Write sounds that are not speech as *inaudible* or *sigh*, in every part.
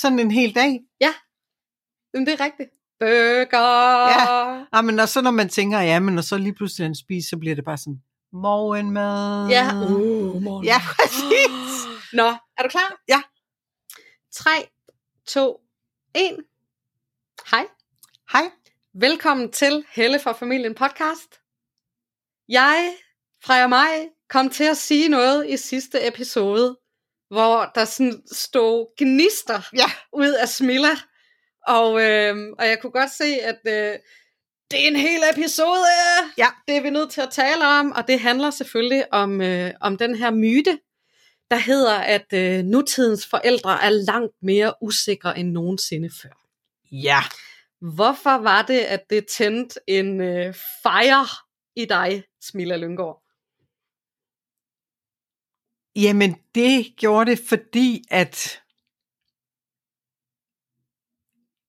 sådan en hel dag. Jamen, det er rigtigt. Burger. Ja. Ja, men og så når man tænker, ja, men og så lige pludselig han spiser, så bliver det bare sådan, morgenmad. Ja. Uh, morgen. Ja, præcis. *gasps* Nå, er du klar? Ja. 3, 2, 1. Hej. Hej. Velkommen til Helle fra Familien podcast. Jeg, Freja mig, kom til at sige noget i sidste episode, hvor der sådan stod gnister Ja, ud af Smilla. Og, øh, og jeg kunne godt se, at øh, det er en hel episode, Ja. det er vi nødt til at tale om. Og det handler selvfølgelig om, øh, om den her myte, der hedder, at øh, nutidens forældre er langt mere usikre end nogensinde før. ja. Hvorfor var det, at det tændte en øh, fire i dig, Smilla Lyngård? Jamen, det gjorde det, fordi at...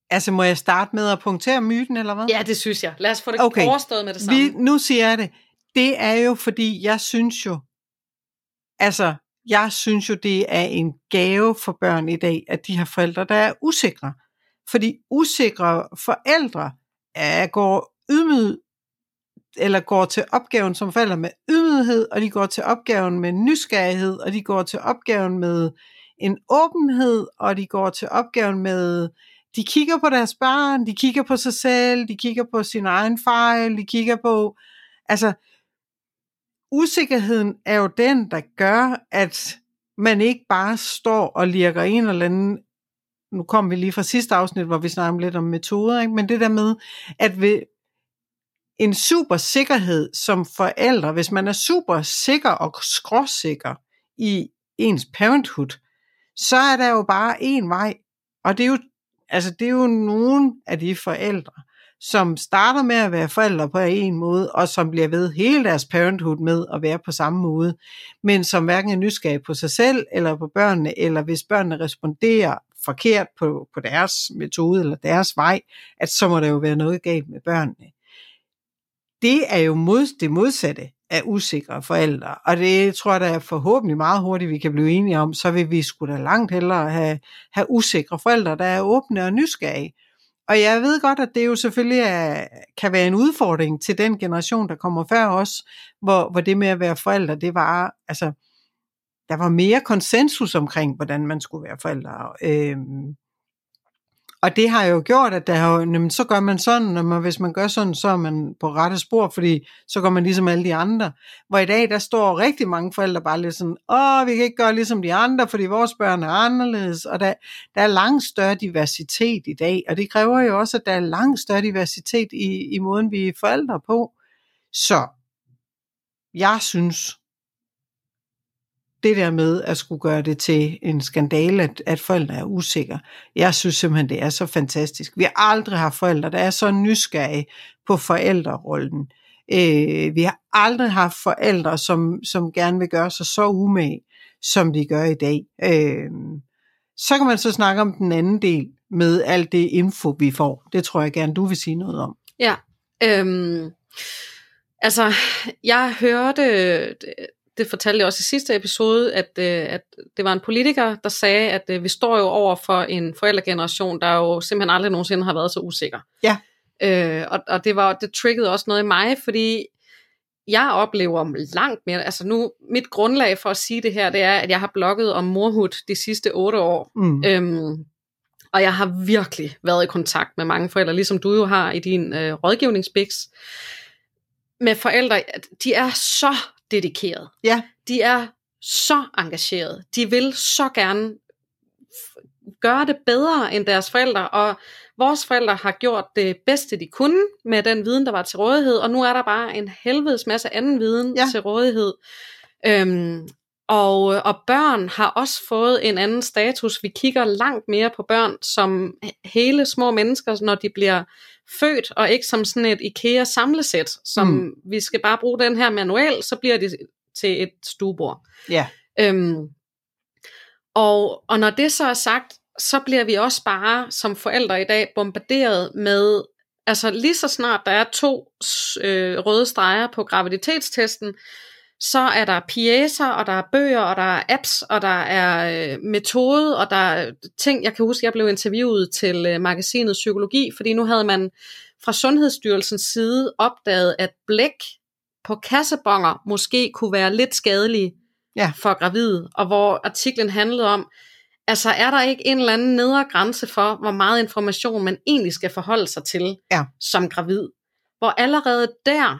Altså, må jeg starte med at punktere myten, eller hvad? Ja, det synes jeg. Lad os få det Okay. overstået med det samme. Vi, nu siger jeg det. Det er jo, fordi jeg synes jo, altså, jeg synes jo, det er en gave for børn i dag, at de har forældre, der er usikre. Fordi usikre forældre er, går ydmyget, eller går til opgaven som forældre med ydmyghed, og de går til opgaven med nysgerrighed, og de går til opgaven med en åbenhed, og de går til opgaven med, de kigger på deres børn, de kigger på sig selv, de kigger på sin egen fejl, de kigger på, altså, usikkerheden er jo den, der gør, at man ikke bare står og lirker en eller anden, nu kom vi lige fra sidste afsnit, hvor vi snakkede lidt om metoder, ikke? men det der med, at en super sikkerhed som forældre, hvis man er super sikker og skråsikker i ens parenthood, så er der jo bare en vej, og det er jo, altså det er jo nogen af de forældre, som starter med at være forældre på en måde, og som bliver ved hele deres parenthood med at være på samme måde, men som hverken er nysgerrige på sig selv, eller på børnene, eller hvis børnene responderer forkert på, på deres metode, eller deres vej, at så må der jo være noget galt med børnene. Det er jo mod, det modsatte af usikre forældre, og det tror jeg da forhåbentlig meget hurtigt, vi kan blive enige om, så vil vi sgu da langt hellere have, have usikre forældre, der er åbne og nysgerrige. Og jeg ved godt, at det jo selvfølgelig er, kan være en udfordring til den generation, der kommer før os, hvor, hvor det med at være forældre, det var, altså, der var mere konsensus omkring, hvordan man skulle være forældre. Øhm, og det har jo gjort, at der har, jamen, så gør man sådan, og man, hvis man gør sådan, så er man på rette spor, fordi så går man ligesom alle de andre. Hvor i dag, der står rigtig mange forældre bare lidt sådan, åh, vi kan ikke gøre ligesom de andre, fordi vores børn er anderledes, og der, der er langt større diversitet i dag, og det kræver jo også, at der er langt større diversitet i, i måden, vi er forældre på. Så jeg synes, det der med at skulle gøre det til en skandale, at, at forældre er usikre, jeg synes simpelthen, det er så fantastisk. Vi har aldrig haft forældre, der er så nysgerrige på forældrerollen. Øh, vi har aldrig haft forældre, som, som gerne vil gøre sig så umage, som de gør i dag. Øh, så kan man så snakke om den anden del med alt det info, vi får. Det tror jeg gerne, du vil sige noget om. Ja, øhm, altså, jeg hørte, det, fortalte jeg også i sidste episode, at, øh, at det var en politiker, der sagde, at øh, vi står jo over for en forældregeneration, der jo simpelthen aldrig nogensinde har været så usikker. Ja. Øh, og, og det var det triggede også noget i mig, fordi jeg oplever langt mere, altså nu, mit grundlag for at sige det her, det er, at jeg har blogget om morhud de sidste otte år, Mm. Øhm, og jeg har virkelig været i kontakt med mange forældre, ligesom du jo har i din øh, rådgivningsbiks, med forældre, de er så dedikerede. Ja. De er så engagerede. De vil så gerne gøre det bedre end deres forældre, og vores forældre har gjort det bedste, de kunne med den viden, der var til rådighed, og nu er der bare en helvedes masse anden viden Ja. til rådighed. Øhm, og, og børn har også fået en anden status. Vi kigger langt mere på børn som hele små mennesker, når de bliver født, og ikke som sådan et IKEA samlesæt, som Mm. vi skal bare bruge den her manuel, så bliver det til et stuebord. Ja. Øhm, og, og når det så er sagt, så bliver vi også bare som forældre i dag bombarderet med, altså lige så snart der er to øh, røde streger på graviditetstesten, så er der pjæser, og der er bøger, og der er apps, og der er øh, metode, og der er ting, jeg kan huske, jeg blev interviewet til øh, magasinet Psykologi, fordi nu havde man fra Sundhedsstyrelsens side opdaget, at blæk på kassebonger måske kunne være lidt skadelige Ja. for gravide, og hvor artiklen handlede om, altså er der ikke en eller anden nedre grænse for, hvor meget information man egentlig skal forholde sig til Ja. som gravid? Hvor allerede der,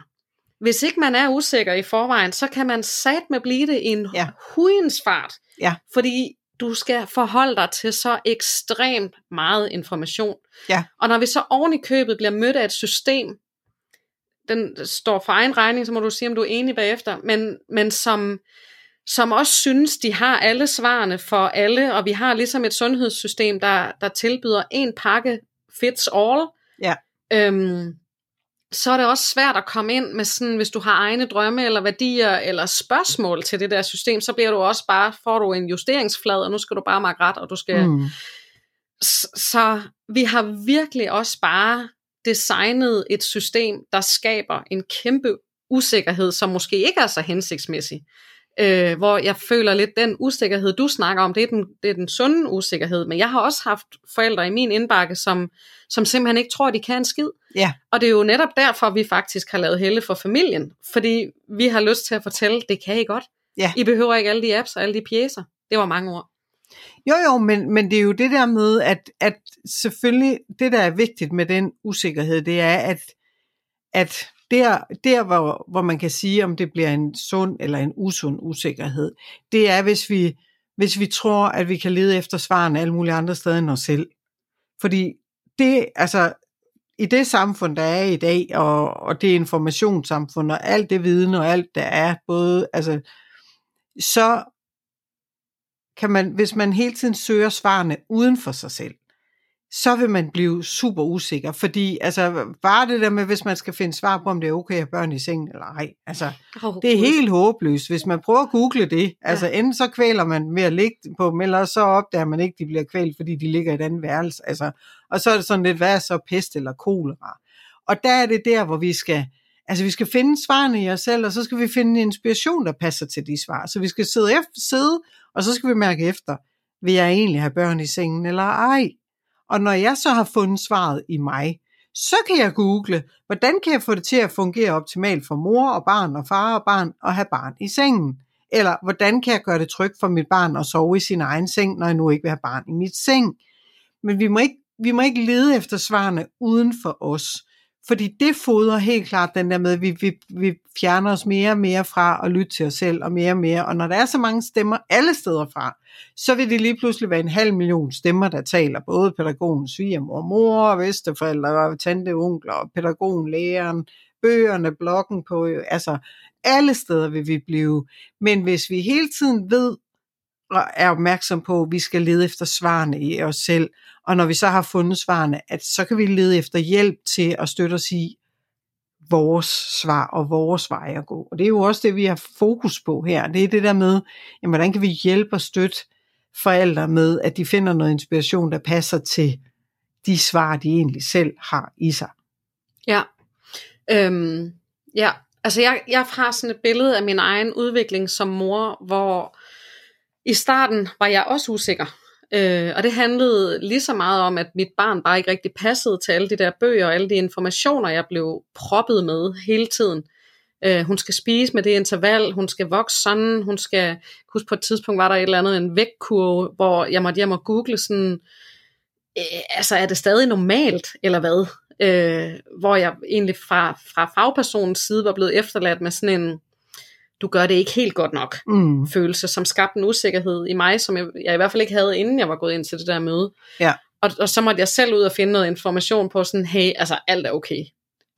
hvis ikke man er usikker i forvejen, så kan man sat med blive det i en Ja. hujens fart. Ja. Fordi du skal forholde dig til så ekstremt meget information. Ja. Og når vi så oven i købet bliver mødt af et system, den står for egen regning, så må du sige, om du er enig bagefter, men, men som, som også synes, de har alle svarene for alle, og vi har ligesom et sundhedssystem, der, der tilbyder en pakke fits all. Ja. Øhm, så er det også svært at komme ind med sådan, hvis du har egne drømme eller værdier eller spørgsmål til det der system, så bliver du også bare, får du en justeringsflad, og nu skal du bare makke ret, og du skal... Mm. Så vi har virkelig også bare designet et system, der skaber en kæmpe usikkerhed, som måske ikke er så hensigtsmæssig. Øh, hvor jeg føler lidt den usikkerhed, du snakker om, det er, den, det er den sunde usikkerhed. Men jeg har også haft forældre i min indbakke, som, som simpelthen ikke tror, de kan en skid. Ja. Og det er jo netop derfor, vi faktisk har lavet Helle for familien. Fordi vi har lyst til at fortælle, det kan I godt. Ja. I behøver ikke alle de apps og alle de pjæser. Det var mange ord. Jo, jo, men, men det er jo det der med, at, at selvfølgelig det, der er vigtigt med den usikkerhed, det er, at, at der, der hvor, hvor man kan sige, om det bliver en sund eller en usund usikkerhed, det er, hvis vi, hvis vi tror, at vi kan lede efter svarene alle mulige andre steder end os selv. Fordi det, altså, i det samfund, der er i dag, og, og det informationssamfund, og alt det viden og alt der er, både, altså, så kan man, hvis man hele tiden søger svarene uden for sig selv, så vil man blive super usikker, fordi altså, bare det der med, hvis man skal finde svar på, om det er okay at have børn i sengen eller ej, altså, Oh, det er helt håbløst. Hvis man prøver at google det, altså enten så kvæler man ved at ligge på dem, eller så opdager man ikke, at de bliver kvælt, fordi de ligger i et andet værelse. Altså, og så er det sådan lidt, hvad er så pest eller kolera? Og der er det der, hvor vi skal, altså vi skal finde svarene i os selv, og så skal vi finde en inspiration, der passer til de svar. Så vi skal sidde, efter, sidde og så skal vi mærke efter, vil jeg egentlig have børn i sengen eller ej? Og når jeg så har fundet svaret i mig, så kan jeg google, hvordan kan jeg få det til at fungere optimalt for mor og barn og far og barn at have barn i sengen? Eller hvordan kan jeg gøre det trygt for mit barn at sove i sin egen seng, når jeg nu ikke vil have barn i mit seng? Men vi må ikke, vi må ikke lede efter svarene uden for os. Fordi det fodrer helt klart den der med, at vi, vi, vi fjerner os mere og mere fra at lytte til os selv, og mere og mere. Og når der er så mange stemmer alle steder fra, så vil det lige pludselig være en halv million stemmer, der taler. Både pædagogen, svigermor, mor, bedsteforældre, tante, onkler, pædagogen, læreren, bøgerne, bloggen på, altså alle steder vil vi blive. Men hvis vi hele tiden ved er opmærksom på, at vi skal lede efter svarene i os selv, og når vi så har fundet svarene, at så kan vi lede efter hjælp til at støtte os i vores svar og vores vej at gå. Og det er jo også det, vi har fokus på her. Det er det der med, jamen, hvordan kan vi hjælpe og støtte forældre med, at de finder noget inspiration, der passer til de svar, de egentlig selv har i sig. Ja. Øhm, ja, altså jeg, jeg har sådan et billede af min egen udvikling som mor, hvor i starten var jeg også usikker. Øh, og det handlede lige så meget om, at mit barn bare ikke rigtig passede til alle de der bøger og alle de informationer, jeg blev proppet med hele tiden. Øh, hun skal spise med det interval, hun skal vokse sådan, hun skal, husk på et tidspunkt var der et eller andet, en vægtkurve, hvor jeg måtte hjem og google sådan, øh, altså er det stadig normalt, eller hvad? Øh, hvor jeg egentlig fra, fra fagpersonens side var blevet efterladt med sådan en, du gør det ikke helt godt nok Mm. følelse, som skabte en usikkerhed i mig, som jeg, jeg i hvert fald ikke havde, inden jeg var gået ind til det der møde. Ja. Og, og så måtte jeg selv ud og finde noget information på sådan, hey, altså alt er okay.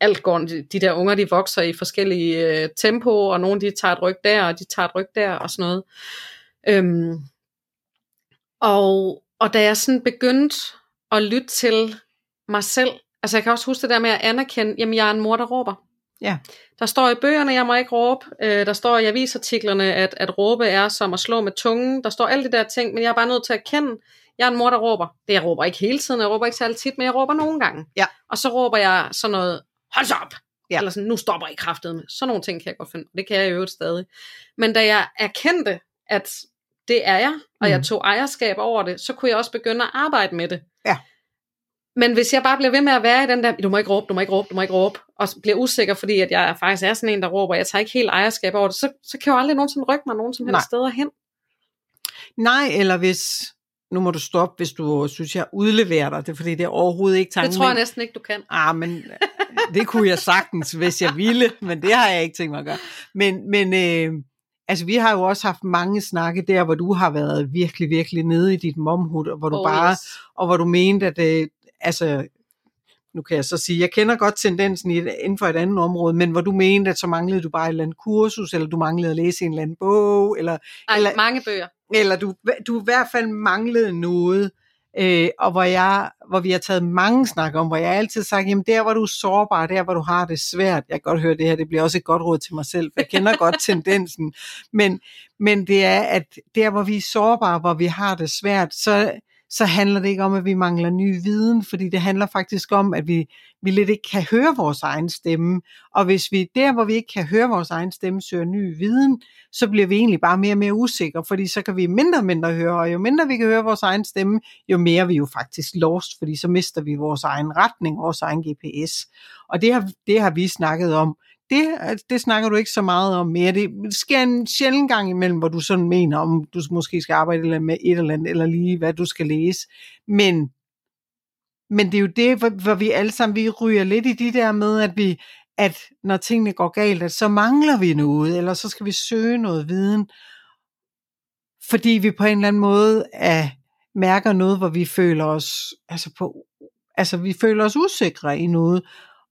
Alt går, de, de der unger, de vokser i forskellige øh, tempo, og nogle de tager et ryg der, og de tager et ryg der, og sådan noget. Øhm, og, og da jeg sådan begyndte at lytte til mig selv, altså jeg kan også huske det der med at anerkende, jamen jeg er en mor, der råber. Ja. Der står i bøgerne, jeg må ikke råbe. Øh, der står i avisartiklerne, at, at råbe er som at slå med tungen. Der står alle de der ting, men jeg er bare nødt til at erkende, jeg er en mor, der råber. Det jeg råber ikke hele tiden, jeg råber ikke særlig tit, men jeg råber nogle gange. Ja. Og så råber jeg sådan noget, hold så op! Ja. Eller sådan, nu stopper I kraftet med. Sådan nogle ting kan jeg godt finde. Det kan jeg jo stadig. Men da jeg erkendte, at det er jeg, og mm. jeg tog ejerskab over det, så kunne jeg også begynde at arbejde med det. Ja. Men hvis jeg bare bliver ved med at være i den der, du må ikke råbe, du må ikke råbe, du må ikke råbe, og bliver usikker, fordi at jeg faktisk er sådan en, der råber, jeg tager ikke helt ejerskab over det, så, så kan jeg jo aldrig nogensinde rykke mig nogen som helst Nej. steder hen. Nej, eller hvis, nu må du stoppe, hvis du synes, jeg udleverer dig det, fordi det er overhovedet ikke tanken. Det tror jeg næsten ikke, du kan. Ah, men det kunne jeg sagtens, hvis jeg ville, men det har jeg ikke tænkt mig at gøre. Men, men øh, altså, vi har jo også haft mange snakke der, hvor du har været virkelig, virkelig nede i dit momhud, og hvor du oh, bare, yes. og hvor du mente, at øh, altså, nu kan jeg så sige, jeg kender godt tendensen i, inden for et andet område, men hvor du mente, at så manglede du bare et eller andet kursus, eller du manglede at læse en eller anden bog, eller... Ej, eller mange bøger. Eller du, du i hvert fald manglede noget, øh, og hvor, jeg, hvor vi har taget mange snak om, hvor jeg altid sagt, jamen der hvor du er sårbar, der hvor du har det svært, jeg kan godt høre det her, det bliver også et godt råd til mig selv, for jeg kender godt *laughs* tendensen, men, men det er, at der hvor vi er sårbare, hvor vi har det svært, så så handler det ikke om, at vi mangler ny viden, fordi det handler faktisk om, at vi, vi lidt ikke kan høre vores egen stemme. Og hvis vi der, hvor vi ikke kan høre vores egen stemme, søger ny viden, så bliver vi egentlig bare mere og mere usikre, fordi så kan vi mindre og mindre høre, og jo mindre vi kan høre vores egen stemme, jo mere er vi jo faktisk lost, fordi så mister vi vores egen retning, vores egen GPS. Og det har, det har vi snakket om det, det snakker du ikke så meget om mere. Det sker en sjældent gang imellem, hvor du sådan mener, om du måske skal arbejde med et eller andet, eller lige hvad du skal læse. Men, men det er jo det, hvor, hvor vi alle sammen vi ryger lidt i de der med, at vi at når tingene går galt, at så mangler vi noget, eller så skal vi søge noget viden, fordi vi på en eller anden måde er, mærker noget, hvor vi føler os, altså på, altså vi føler os usikre i noget,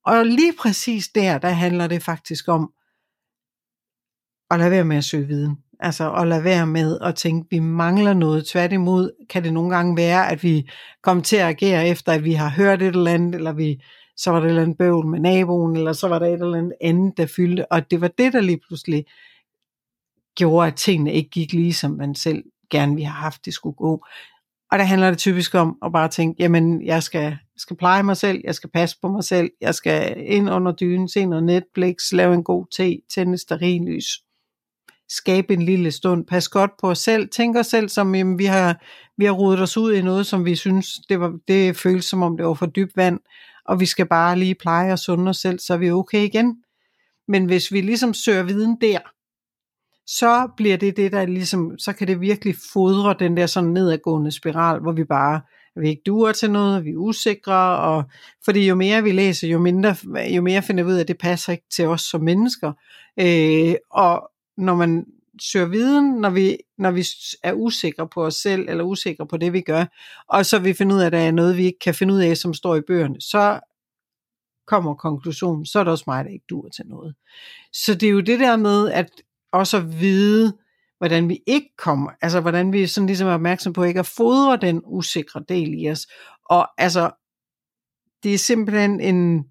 og lige præcis der, der handler det faktisk om at lade være med at søge viden. Altså at lade være med at tænke, at vi mangler noget. Tværtimod kan det nogle gange være, at vi kommer til at agere efter, at vi har hørt et eller andet, eller vi, så var det et eller andet bøvl med naboen, eller så var der et eller andet andet, der fyldte. Og det var det, der lige pludselig gjorde, at tingene ikke gik lige, som man selv gerne ville have haft, det skulle gå. Og der handler det typisk om at bare tænke, jamen jeg skal, skal pleje mig selv, jeg skal passe på mig selv, jeg skal ind under dynen, se noget Netflix, lave en god te, tænde lys, skabe en lille stund, pas godt på os selv, tænk os selv som, jamen, vi har, vi har rodet os ud i noget, som vi synes, det, var, det føles som om det var for dybt vand, og vi skal bare lige pleje og sunde os selv, så er vi okay igen. Men hvis vi ligesom søger viden der, så bliver det det, der ligesom, så kan det virkelig fodre den der sådan nedadgående spiral, hvor vi bare, vi ikke duer til noget, vi er usikre, og fordi jo mere vi læser, jo, mindre, jo mere finder vi ud af, at det passer ikke til os som mennesker. Øh, og når man søger viden, når vi, når vi er usikre på os selv, eller usikre på det, vi gør, og så vi finder ud af, at der er noget, vi ikke kan finde ud af, som står i bøgerne, så kommer konklusionen, så er det også mig, der ikke duer til noget. Så det er jo det der med, at også at vide, hvordan vi ikke kommer, altså hvordan vi sådan ligesom er opmærksom på ikke at fodre den usikre del i os. Og altså, det er simpelthen en,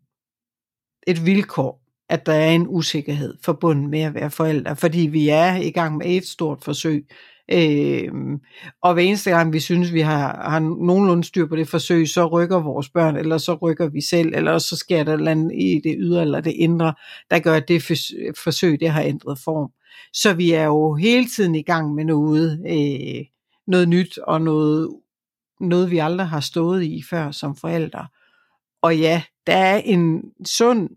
et vilkår, at der er en usikkerhed forbundet med at være forældre, fordi vi er i gang med et stort forsøg. Øh, og hver eneste gang vi synes, vi har, har nogenlunde styr på det forsøg, så rykker vores børn, eller så rykker vi selv, eller så sker der et eller andet i det ydre eller det indre, der gør, at det forsøg det har ændret form. Så vi er jo hele tiden i gang med noget, øh, noget nyt og noget, noget, vi aldrig har stået i før som forældre. Og ja, der er en sund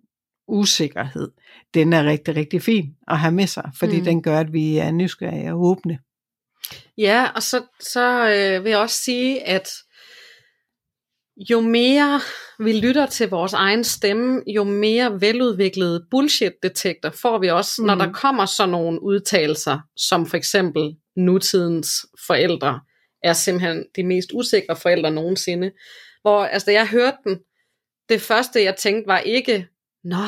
usikkerhed. Den er rigtig, rigtig fin at have med sig, fordi mm. den gør, at vi er nysgerrige og åbne. Ja, og så, så øh, vil jeg også sige, at jo mere vi lytter til vores egen stemme, jo mere veludviklet bullshit-detektor får vi også, mm. når der mm. kommer sådan nogle udtalelser, som for eksempel nutidens forældre er simpelthen de mest usikre forældre nogensinde. Hvor, altså da jeg hørte den, det første jeg tænkte var ikke, nå,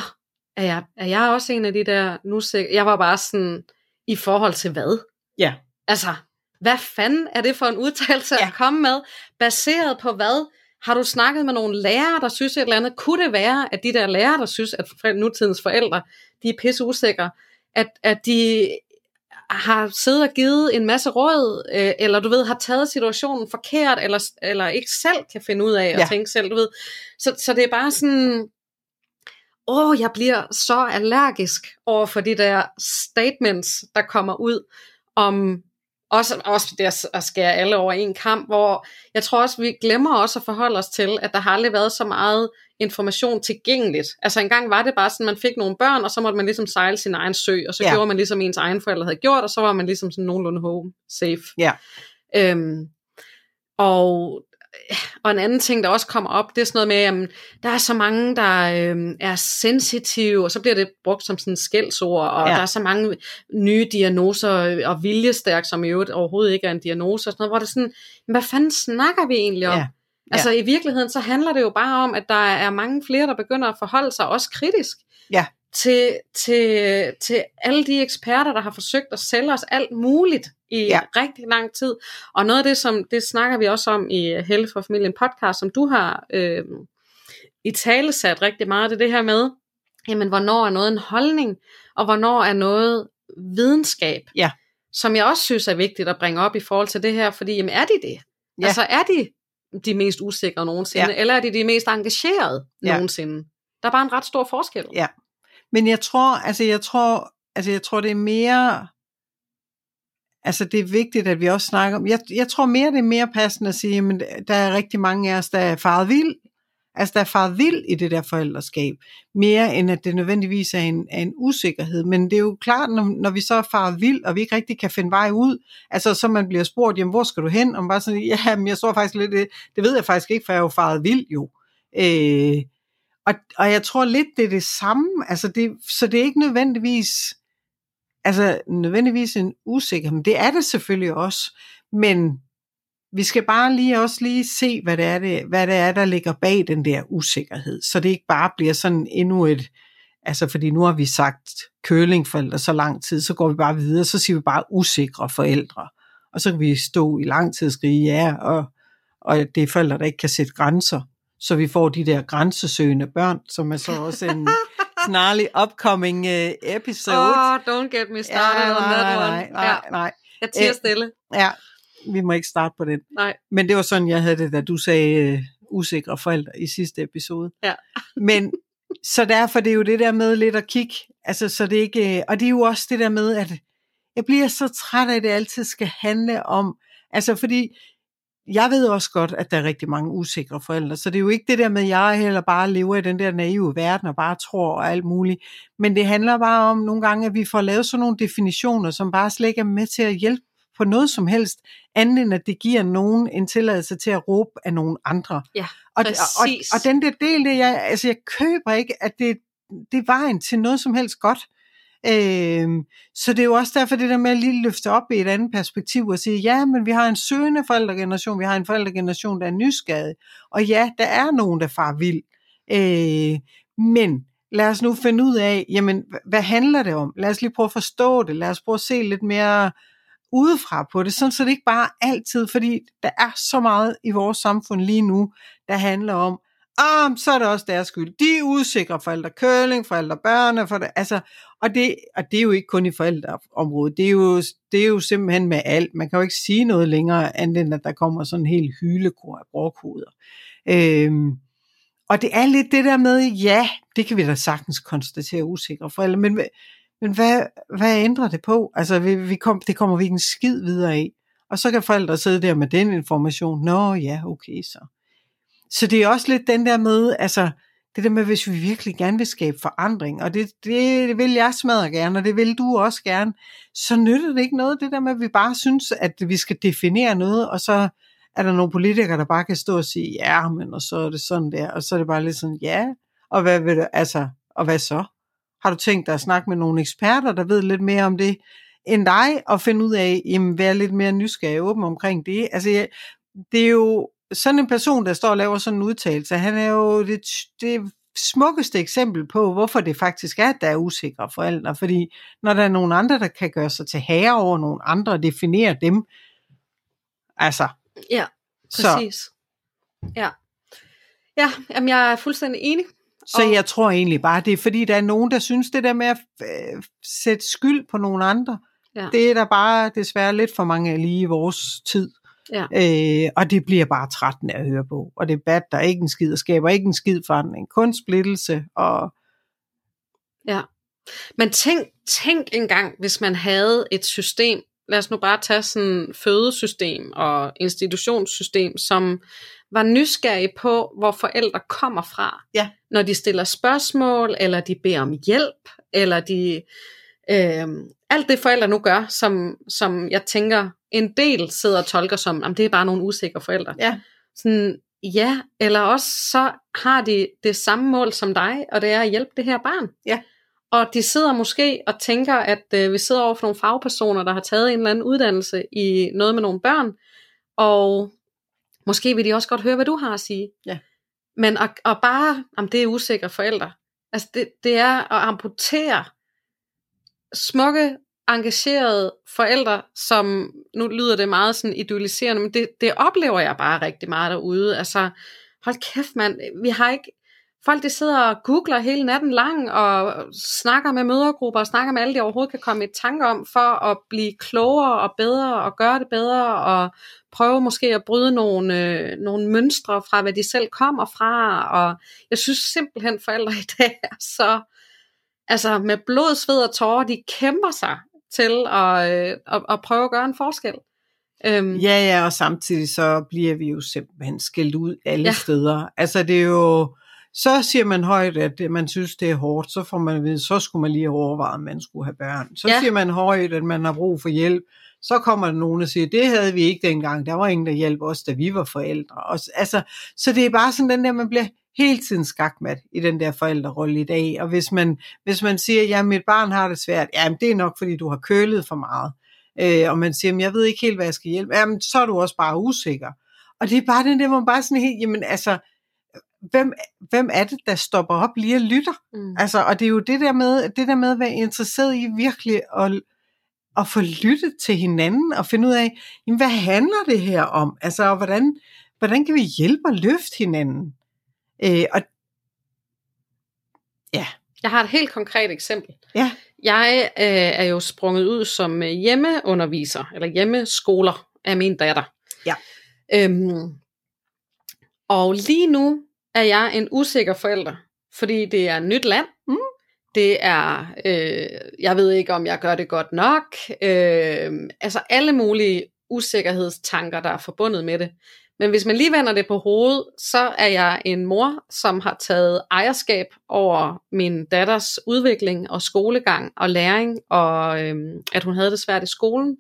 er jeg, er jeg også en af de der nu Jeg var bare sådan, i forhold til hvad? Ja. Altså, hvad fanden er det for en udtalelse ja. at komme med? Baseret på hvad? Har du snakket med nogle lærere, der synes et eller andet? Kunne det være, at de der lærere, der synes, at nutidens forældre, de er pisse usikre, at, at de har siddet og givet en masse råd, øh, eller du ved, har taget situationen forkert, eller, eller ikke selv kan finde ud af at ja. tænke selv, du ved. Så, så det er bare sådan, åh, jeg bliver så allergisk over for de der statements, der kommer ud om også, også det at skære alle over en kamp, hvor jeg tror også, vi glemmer også at forholde os til, at der har aldrig været så meget information tilgængeligt. Altså engang var det bare sådan, man fik nogle børn, og så måtte man ligesom sejle sin egen sø, og så ja. gjorde man ligesom ens egen forældre havde gjort, og så var man ligesom sådan nogenlunde home safe. Ja. Øhm, og og en anden ting, der også kommer op, det er sådan noget med, at der er så mange, der øh, er sensitive, og så bliver det brugt som sådan skældsord, og ja. der er så mange nye diagnoser, og viljestærk, som i øvrigt overhovedet ikke er en diagnose, og sådan noget, hvor det er sådan, hvad fanden snakker vi egentlig om? Ja. Altså i virkeligheden, så handler det jo bare om, at der er mange flere, der begynder at forholde sig også kritisk. Ja til, til, til alle de eksperter, der har forsøgt at sælge os alt muligt i ja. rigtig lang tid. Og noget af det, som det snakker vi også om i Helle for Familien podcast, som du har øh, i tale sat rigtig meget, det er det her med, jamen hvornår er noget en holdning, og hvornår er noget videnskab. Ja. Som jeg også synes er vigtigt at bringe op i forhold til det her, fordi jamen er de det? Ja. Altså er de de mest usikre nogensinde, ja. eller er de de mest engagerede ja. nogensinde? Der er bare en ret stor forskel. Ja, men jeg tror, altså jeg tror, altså jeg tror det er mere, altså det er vigtigt, at vi også snakker om, jeg, jeg tror mere, det er mere passende at sige, men der er rigtig mange af os, der er faret vild, altså der er faret vild i det der forældreskab, mere end at det nødvendigvis er en, er en usikkerhed, men det er jo klart, når, når vi så er faret vild, og vi ikke rigtig kan finde vej ud, altså så man bliver spurgt, jamen hvor skal du hen, og man bare sådan, *laughs* ja, men jeg så faktisk lidt, det, det ved jeg faktisk ikke, for jeg er jo faret vild jo, øh, og, og jeg tror lidt, det er det samme. Altså det, så det er ikke nødvendigvis, altså nødvendigvis en usikkerhed. Men det er det selvfølgelig også. Men vi skal bare lige også lige se, hvad det, er, det, hvad det er, der ligger bag den der usikkerhed. Så det ikke bare bliver sådan endnu et, altså fordi nu har vi sagt kølingforældre så lang tid, så går vi bare videre, så siger vi bare usikre forældre. Og så kan vi stå i lang tid og skrige ja, og, og det er forældre, der ikke kan sætte grænser så vi får de der grænsesøgende børn, som er så *laughs* også en snarlig upcoming uh, episode. Oh, don't get me started ja, on that one. Nej, nej, ja. nej. Jeg tiger øh, stille. Ja, vi må ikke starte på den. Nej. Men det var sådan, jeg havde det, da du sagde uh, usikre forældre i sidste episode. Ja. *laughs* Men så derfor det er jo det der med lidt at kigge, altså så det ikke, og det er jo også det der med, at jeg bliver så træt af, at det altid skal handle om, altså fordi jeg ved også godt, at der er rigtig mange usikre forældre, så det er jo ikke det der med, at jeg heller bare lever i den der naive verden og bare tror og alt muligt. Men det handler bare om nogle gange, at vi får lavet sådan nogle definitioner, som bare slet ikke er med til at hjælpe på noget som helst, andet end at det giver nogen en tilladelse til at råbe af nogen andre. Ja, og, og, og, den der del, det jeg, altså jeg køber ikke, at det, det er vejen til noget som helst godt. Øh, så det er jo også derfor det der med at lige løfte op i et andet perspektiv og sige, ja, men vi har en søgende forældregeneration, vi har en forældregeneration, der er nysgerrig, og ja, der er nogen, der far vild. Øh, men lad os nu finde ud af, jamen, hvad handler det om? Lad os lige prøve at forstå det, lad os prøve at se lidt mere udefra på det, sådan så det ikke bare altid, fordi der er så meget i vores samfund lige nu, der handler om, ah, så er det også deres skyld. De er usikre forældre køling, forældre børn, for det, altså, og det, og det er jo ikke kun i forældreområdet, det er, jo, det er jo simpelthen med alt. Man kan jo ikke sige noget længere, andet end at der kommer sådan en helt hylekor af brokhoder. Øhm, og det er lidt det der med, ja, det kan vi da sagtens konstatere usikre forældre, men, men hvad, hvad ændrer det på? Altså, vi, vi kom, det kommer vi ikke en skid videre af. Og så kan forældre sidde der med den information. Nå ja, okay så. Så det er også lidt den der med, altså det der med, hvis vi virkelig gerne vil skabe forandring, og det, det, det vil jeg smadre gerne, og det vil du også gerne, så nytter det ikke noget, det der med, at vi bare synes, at vi skal definere noget, og så er der nogle politikere, der bare kan stå og sige, ja, men og så er det sådan der, og så er det bare lidt sådan, ja, og hvad vil du, altså, og hvad så? Har du tænkt dig at snakke med nogle eksperter, der ved lidt mere om det, end dig, og finde ud af, jamen, være lidt mere nysgerrig og åben omkring det? Altså, jeg, det er jo, sådan en person, der står og laver sådan en udtalelse, han er jo det, det smukkeste eksempel på, hvorfor det faktisk er, at der er usikre forældre. Fordi når der er nogen andre, der kan gøre sig til herre over nogle andre og definere dem, altså. Ja, præcis. Så. Ja, ja jamen jeg er fuldstændig enig. Så og... jeg tror egentlig bare, det er fordi, der er nogen, der synes det der med at øh, sætte skyld på nogen andre, ja. det er der bare desværre lidt for mange lige i vores tid. Ja. Øh, og det bliver bare trættende at høre på. Og det bad der ikke en skid, og skaber ikke en skid forandring. Kun splittelse og Ja. Men tænk, tænk engang, hvis man havde et system, lad os nu bare tage sådan fødesystem og institutionssystem, som var nysgerrig på, hvor forældre kommer fra. Ja. Når de stiller spørgsmål, eller de beder om hjælp, eller de... Øh, alt det forældre nu gør, som, som jeg tænker, en del sidder og tolker som, at det er bare nogle usikre forældre. Ja. Sådan, ja, eller også så har de det samme mål som dig, og det er at hjælpe det her barn. Ja. Og de sidder måske og tænker, at øh, vi sidder over for nogle fagpersoner, der har taget en eller anden uddannelse i noget med nogle børn, og måske vil de også godt høre, hvad du har at sige. Ja. Men at, at bare, om det er usikre forældre, altså det, det er at amputere smukke, engagerede forældre, som, nu lyder det meget sådan idealiserende, men det, det oplever jeg bare rigtig meget derude. Altså, hold kæft mand, vi har ikke, folk de sidder og googler hele natten lang, og snakker med mødergrupper, og snakker med alle, de overhovedet kan komme i tanke om, for at blive klogere og bedre, og gøre det bedre, og prøve måske at bryde nogle, øh, nogle mønstre fra, hvad de selv kommer fra, og jeg synes simpelthen, forældre i dag er så, altså med blod, sved og tårer, de kæmper sig til at, øh, at, at prøve at gøre en forskel. Øhm, Ja, ja, og samtidig så bliver vi jo simpelthen skældt ud alle Ja. steder. Altså det er jo, så siger man højt, at man synes, det er hårdt, så får man vide, så skulle man lige have overvejet, at man skulle have børn. Så Ja. siger man højt, at man har brug for hjælp. Så kommer der nogen og siger, det havde vi ikke dengang, der var ingen, der hjalp os, da vi var forældre. Og, altså, så det er bare sådan den der, man bliver hele tiden skakmat i den der forældrerolle i dag. Og hvis man, hvis man siger, ja, mit barn har det svært, jamen det er nok, fordi du har kølet for meget. Øh, og man siger, "Men jeg ved ikke helt, hvad jeg skal hjælpe, jamen så er du også bare usikker. Og det er bare den der, hvor man bare sådan helt, jamen altså, hvem, hvem er det, der stopper op lige og lytter? mm. Altså, og det er jo det der med, det der med at være interesseret i virkelig at, at få lyttet til hinanden og finde ud af, jamen, hvad handler det her om? Altså, og hvordan, hvordan kan vi hjælpe og løfte hinanden? Øh, og ja, Jeg har et helt konkret eksempel. Ja. Jeg øh, er jo sprunget ud som øh, hjemmeunderviser, eller hjemmeskoler af min datter. Ja. Øhm, og lige nu er jeg en usikker forælder, fordi det er et nyt land. Mm. Det er, øh, jeg ved ikke om jeg gør det godt nok. Øh, altså alle mulige usikkerhedstanker, der er forbundet med det. Men hvis man lige vender det på hovedet, så er jeg en mor, som har taget ejerskab over min datters udvikling og skolegang og læring, og øhm, at hun havde det svært i skolen.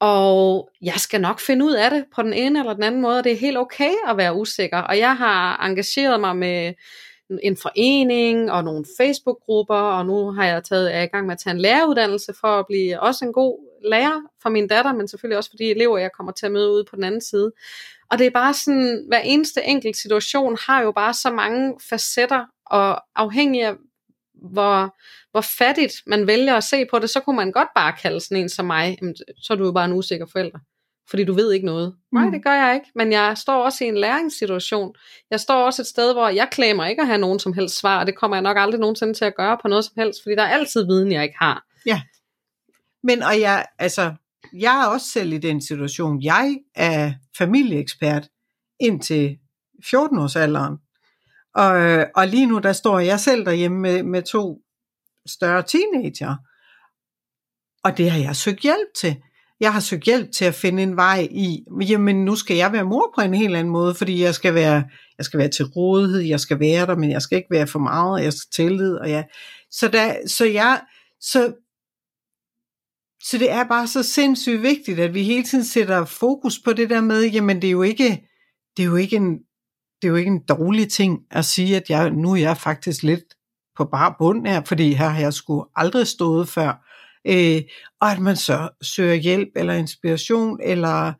Og jeg skal nok finde ud af det på den ene eller den anden måde, og det er helt okay at være usikker. Og jeg har engageret mig med en forening og nogle Facebook-grupper, og nu har jeg taget, er jeg i gang med at tage en læreruddannelse for at blive også en god lærer for min datter, men selvfølgelig også for de elever, jeg kommer til at møde ude på den anden side. Og det er bare sådan, hver eneste enkelt situation har jo bare så mange facetter, og afhængig af hvor, hvor fattigt man vælger at se på det, så kunne man godt bare kalde sådan en som mig, jamen, så er du jo bare en usikker forælder. Fordi du ved ikke noget. Nej, Mm. det gør jeg ikke. Men jeg står også i en læringssituation. Jeg står også et sted, hvor jeg klæmer ikke at have nogen som helst svar, og det kommer jeg nok aldrig nogensinde til at gøre på noget som helst, fordi der er altid viden, jeg ikke har. Men og jeg, altså, jeg er også selv i den situation. Jeg er familieekspert indtil 14-årsalderen. Og, og lige nu, der står jeg selv derhjemme med, med to større teenager. Og det har jeg søgt hjælp til. Jeg har søgt hjælp til at finde en vej i, jamen nu skal jeg være mor på en helt anden måde, fordi jeg skal være, jeg skal være til rådighed, jeg skal være der, men jeg skal ikke være for meget, og jeg skal tillid, og jeg, så, der, så jeg, så så det er bare så sindssygt vigtigt, at vi hele tiden sætter fokus på det der med, jamen det er jo ikke, det er jo ikke en, det er jo ikke en dårlig ting at sige, at jeg, nu er jeg faktisk lidt på bare bund her, fordi her har jeg sgu aldrig stået før. Øh, og at man så søger hjælp eller inspiration, eller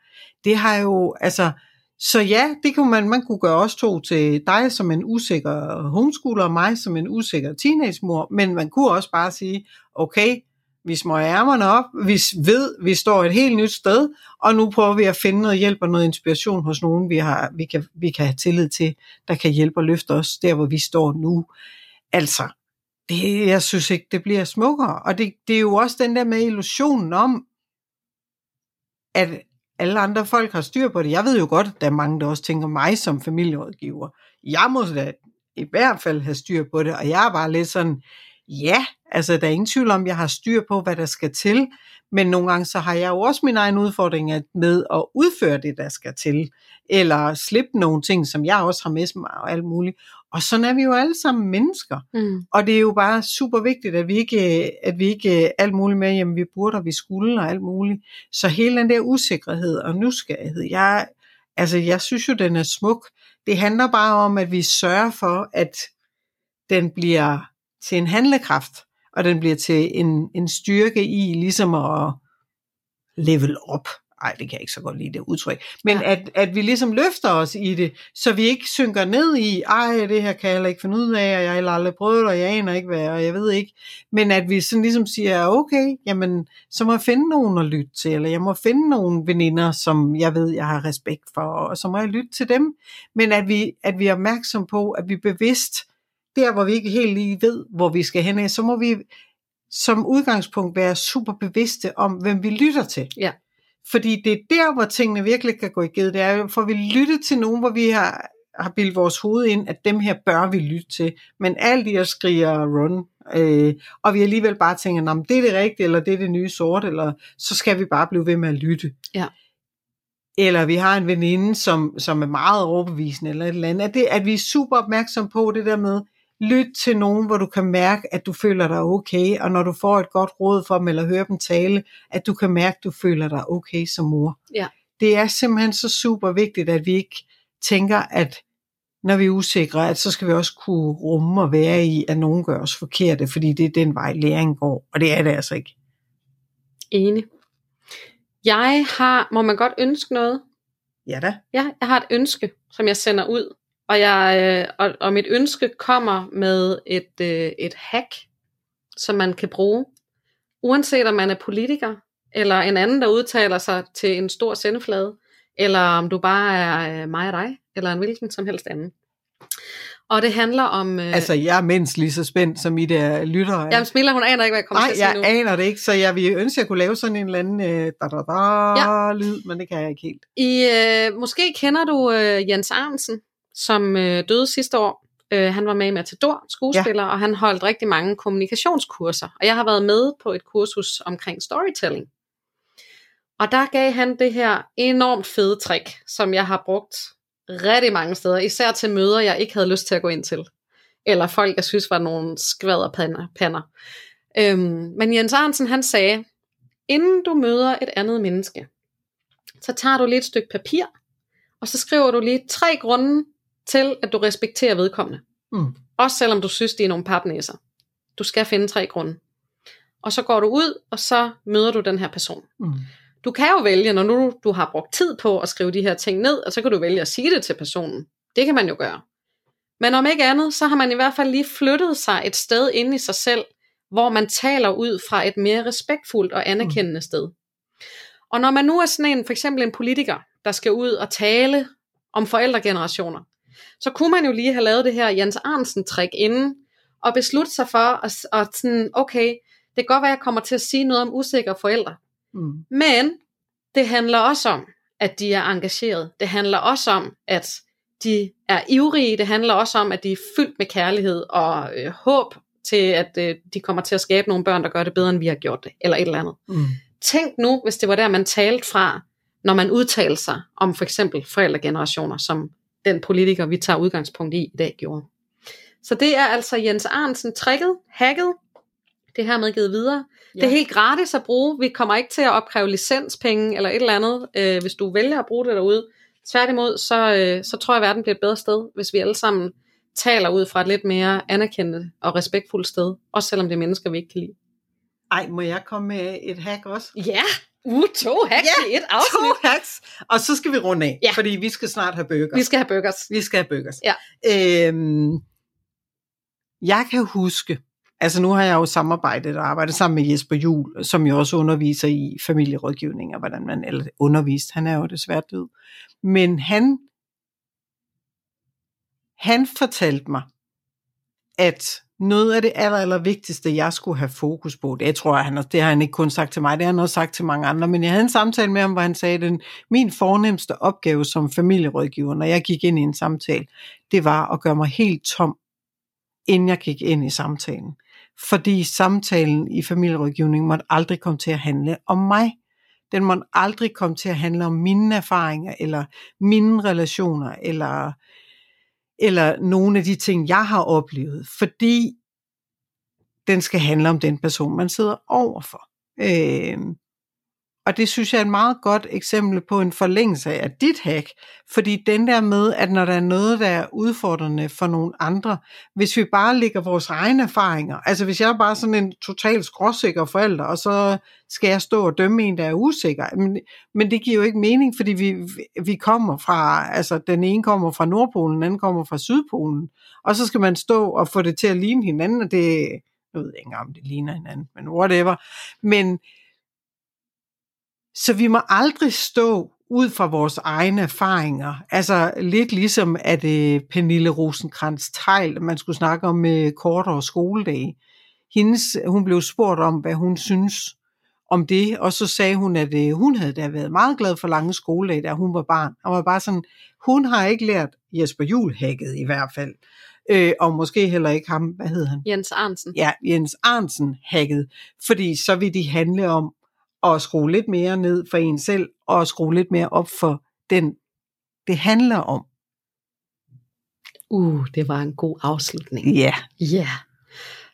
det har jo, altså, så ja, det kunne man, man kunne gøre også to til dig som en usikker homeschooler, og mig som en usikker teenagemor, men man kunne også bare sige, okay, vi smøger ærmerne op, vi ved, vi står et helt nyt sted, og nu prøver vi at finde noget hjælp og noget inspiration hos nogen, vi, har, vi, kan, vi kan have tillid til, der kan hjælpe og løfte os der, hvor vi står nu. Altså, det, jeg synes ikke, det bliver smukkere. Og det, det er jo også den der med illusionen om, at alle andre folk har styr på det. Jeg ved jo godt, at der er mange, der også tænker mig som familierådgiver. Jeg må da i hvert fald have styr på det, og jeg er bare lidt sådan, ja, altså der er ingen tvivl om, at jeg har styr på, hvad der skal til, men nogle gange så har jeg jo også min egen udfordring med at udføre det, der skal til, eller slippe nogle ting, som jeg også har med mig og alt muligt. Og sådan er vi jo alle sammen mennesker. Mm. Og det er jo bare super vigtigt, at vi ikke, at vi ikke alt muligt med, jamen vi burde, og vi skulle, og alt muligt. Så hele den der usikkerhed og nysgerrighed, jeg, altså jeg synes jo, den er smuk. Det handler bare om, at vi sørger for, at den bliver til en handlekraft, og den bliver til en, en styrke i ligesom at level op. Ej, det kan jeg ikke så godt lide det udtryk. Men ja. at, at vi ligesom løfter os i det, så vi ikke synker ned i, ej, det her kan jeg ikke finde ud af, og jeg har aldrig prøvet og jeg aner ikke hvad, og jeg ved ikke. Men at vi sådan ligesom siger, okay, jamen, så må jeg finde nogen at lytte til, eller jeg må finde nogle veninder, som jeg ved, jeg har respekt for, og så må jeg lytte til dem. Men at vi, at vi er opmærksom på, at vi bevidst, der hvor vi ikke helt lige ved, hvor vi skal hen, så må vi som udgangspunkt være super bevidste om, hvem vi lytter til. Ja. Fordi det er der, hvor tingene virkelig kan gå i ged. Det er for vi lytte til nogen, hvor vi har, har bildet vores hoved ind, at dem her bør vi lytte til. Men alt de skriger run, øh, og vi alligevel bare tænker, om det er det rigtige, eller det er det nye sort, eller så skal vi bare blive ved med at lytte. Ja. Eller vi har en veninde, som, som er meget overbevisende, eller et eller andet. At, det, at vi er super opmærksom på det der med, lyt til nogen, hvor du kan mærke, at du føler dig okay, og når du får et godt råd fra dem, eller hører dem tale, at du kan mærke, at du føler dig okay som mor. Ja. Det er simpelthen så super vigtigt, at vi ikke tænker, at når vi er usikre, at så skal vi også kunne rumme og være i, at nogen gør os forkerte, fordi det er den vej, læring går, og det er det altså ikke. Enig. Jeg har, må man godt ønske noget? Ja da. Ja, jeg har et ønske, som jeg sender ud og, jeg, øh, og, og mit ønske kommer med et, øh, et hack, som man kan bruge, uanset om man er politiker, eller en anden, der udtaler sig til en stor sendeflade, eller om du bare er øh, mig og dig, eller en hvilken som helst anden. Og det handler om... Øh... Altså, jeg er mindst lige så spændt, som I der lytter. Jamen, Smilla, hun aner ikke, hvad jeg kommer Nej, til at sige jeg aner det ikke, så jeg vil ønske, at jeg kunne lave sådan en eller anden øh, da, da, da, ja. lyd, men det kan jeg ikke helt. I, øh, måske kender du øh, Jens Arnsen, som øh, døde sidste år. Øh, han var med i Matador, skuespiller, ja. og han holdt rigtig mange kommunikationskurser. Og jeg har været med på et kursus omkring storytelling. Og der gav han det her enormt fede trick, som jeg har brugt rigtig mange steder, især til møder, jeg ikke havde lyst til at gå ind til. Eller folk, jeg synes var nogle skvaderpander. Pander. Øhm, men Jens Arnsen, han sagde, inden du møder et andet menneske, så tager du lige et stykke papir, og så skriver du lige tre grunde til, at du respekterer vedkommende. Mm. Også selvom du synes, de er nogle papnæser. Du skal finde tre grunde. Og så går du ud, og så møder du den her person. Mm. Du kan jo vælge, når nu du har brugt tid på at skrive de her ting ned, og så kan du vælge at sige det til personen. Det kan man jo gøre. Men om ikke andet, så har man i hvert fald lige flyttet sig et sted inde i sig selv, hvor man taler ud fra et mere respektfuldt og anerkendende mm. sted. Og når man nu er sådan en, for eksempel en politiker, der skal ud og tale om forældregenerationer, så kunne man jo lige have lavet det her Jens Arnsen-trick inden, og beslutte sig for, at, at sådan, okay, det kan godt være, at jeg kommer til at sige noget om usikre forældre. Mm. Men det handler også om, at de er engageret. Det handler også om, at de er ivrige. Det handler også om, at de er fyldt med kærlighed og øh, håb til, at øh, de kommer til at skabe nogle børn, der gør det bedre, end vi har gjort det, eller et eller andet. Mm. Tænk nu, hvis det var der, man talte fra, når man udtalte sig om for eksempel forældregenerationer, som den politiker, vi tager udgangspunkt i i dag, gjorde. Så det er altså Jens Arnsen tricket, hacket, det her med givet videre. Ja. Det er helt gratis at bruge. Vi kommer ikke til at opkræve licenspenge eller et eller andet, øh, hvis du vælger at bruge det derude. Tværtimod, så, øh, så tror jeg, at verden bliver et bedre sted, hvis vi alle sammen taler ud fra et lidt mere anerkendende og respektfuldt sted, også selvom det er mennesker, vi ikke kan lide. Ej, må jeg komme med et hack også? Ja, uh, to hacks Ja, i et afsnit. To hacks. Og så skal vi runde af, Ja. fordi vi skal snart have bøger. Vi skal have burgers. Vi skal have burgers. Ja. Øhm, jeg kan huske, altså nu har jeg jo samarbejdet og arbejdet sammen med Jesper Juhl, som jo også underviser i familierådgivning og hvordan man, eller undervist, han er jo desværre død. Men han, han fortalte mig, at noget af det aller, aller vigtigste, jeg skulle have fokus på, det tror jeg, han, det har han ikke kun sagt til mig, det har han også sagt til mange andre, men jeg havde en samtale med ham, hvor han sagde, at den, min fornemmeste opgave som familierådgiver, når jeg gik ind i en samtale, det var at gøre mig helt tom, inden jeg gik ind i samtalen. fordi samtalen i familierådgivning måtte aldrig komme til at handle om mig. Den måtte aldrig komme til at handle om mine erfaringer, eller mine relationer, eller, eller nogle af de ting, jeg har oplevet, fordi den skal handle om den person, man sidder overfor. Øh, og det synes jeg er et meget godt eksempel på en forlængelse af dit hack, fordi den der med, at når der er noget, der er udfordrende for nogle andre, hvis vi bare lægger vores egne erfaringer, altså hvis jeg er bare sådan en totalt skråsikker forælder, og så skal jeg stå og dømme en, der er usikker, men, men det giver jo ikke mening, fordi vi, vi kommer fra, altså den ene kommer fra Nordpolen, den anden kommer fra Sydpolen, og så skal man stå og få det til at ligne hinanden, og det, jeg ved ikke om det ligner hinanden, men whatever, men så vi må aldrig stå ud fra vores egne erfaringer. Altså lidt ligesom at uh, Pernille rosenkrantz teil man skulle snakke om med uh, kortere skoledage. Hendes, hun blev spurgt om, hvad hun synes om det, og så sagde hun, at uh, hun havde da været meget glad for lange skoledage, da hun var barn. Og var bare sådan, hun har ikke lært Jesper Juhl hacket i hvert fald. Øh, og måske heller ikke ham, hvad hed han? Jens Arnsen. Ja, Jens Arnsen hacket. Fordi så vil de handle om at skrue lidt mere ned for en selv, og skrue lidt mere op for den, det handler om. Uh, det var en god afslutning. Ja. Ja. Yeah.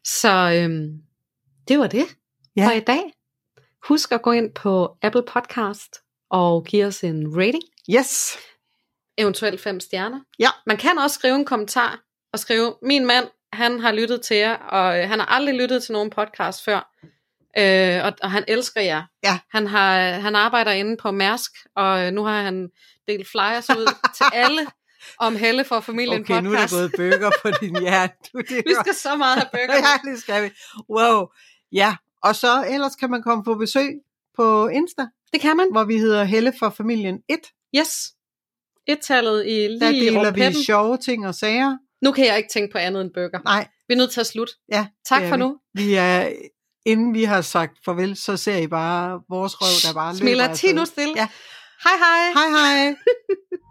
Så øhm, det var det Ja. for i dag. Husk at gå ind på Apple Podcast og give os en rating. Yes. Eventuelt fem stjerner. Ja. Man kan også skrive en kommentar og skrive, min mand, han har lyttet til jer, og øh, han har aldrig lyttet til nogen podcast før. Øh, og, og han elsker jer. Ja. Han, har, han arbejder inde på Mærsk, og øh, nu har han delt flyers ud *laughs* til alle om Helle for familien Okay, podcast. nu er der gået bøger på din hjerte. Du, *laughs* det Vi skal så meget have bøger. *laughs* ja, det skal vi. Wow. Ja, og så ellers kan man komme på besøg på Insta, Det kan man. hvor vi hedder Helle for familien 1. Yes. Et-tallet i Der lige deler rundt vi sjove ting og sager. Nu kan jeg ikke tænke på andet end bøger. Nej, Vi er nødt til at slutte. ja. Tak for vi. nu. Vi er, inden vi har sagt farvel, så ser I bare vores røv, der bare løber Smiler afsted. Tino stille. Ja. Hej hej. Hej hej. *laughs*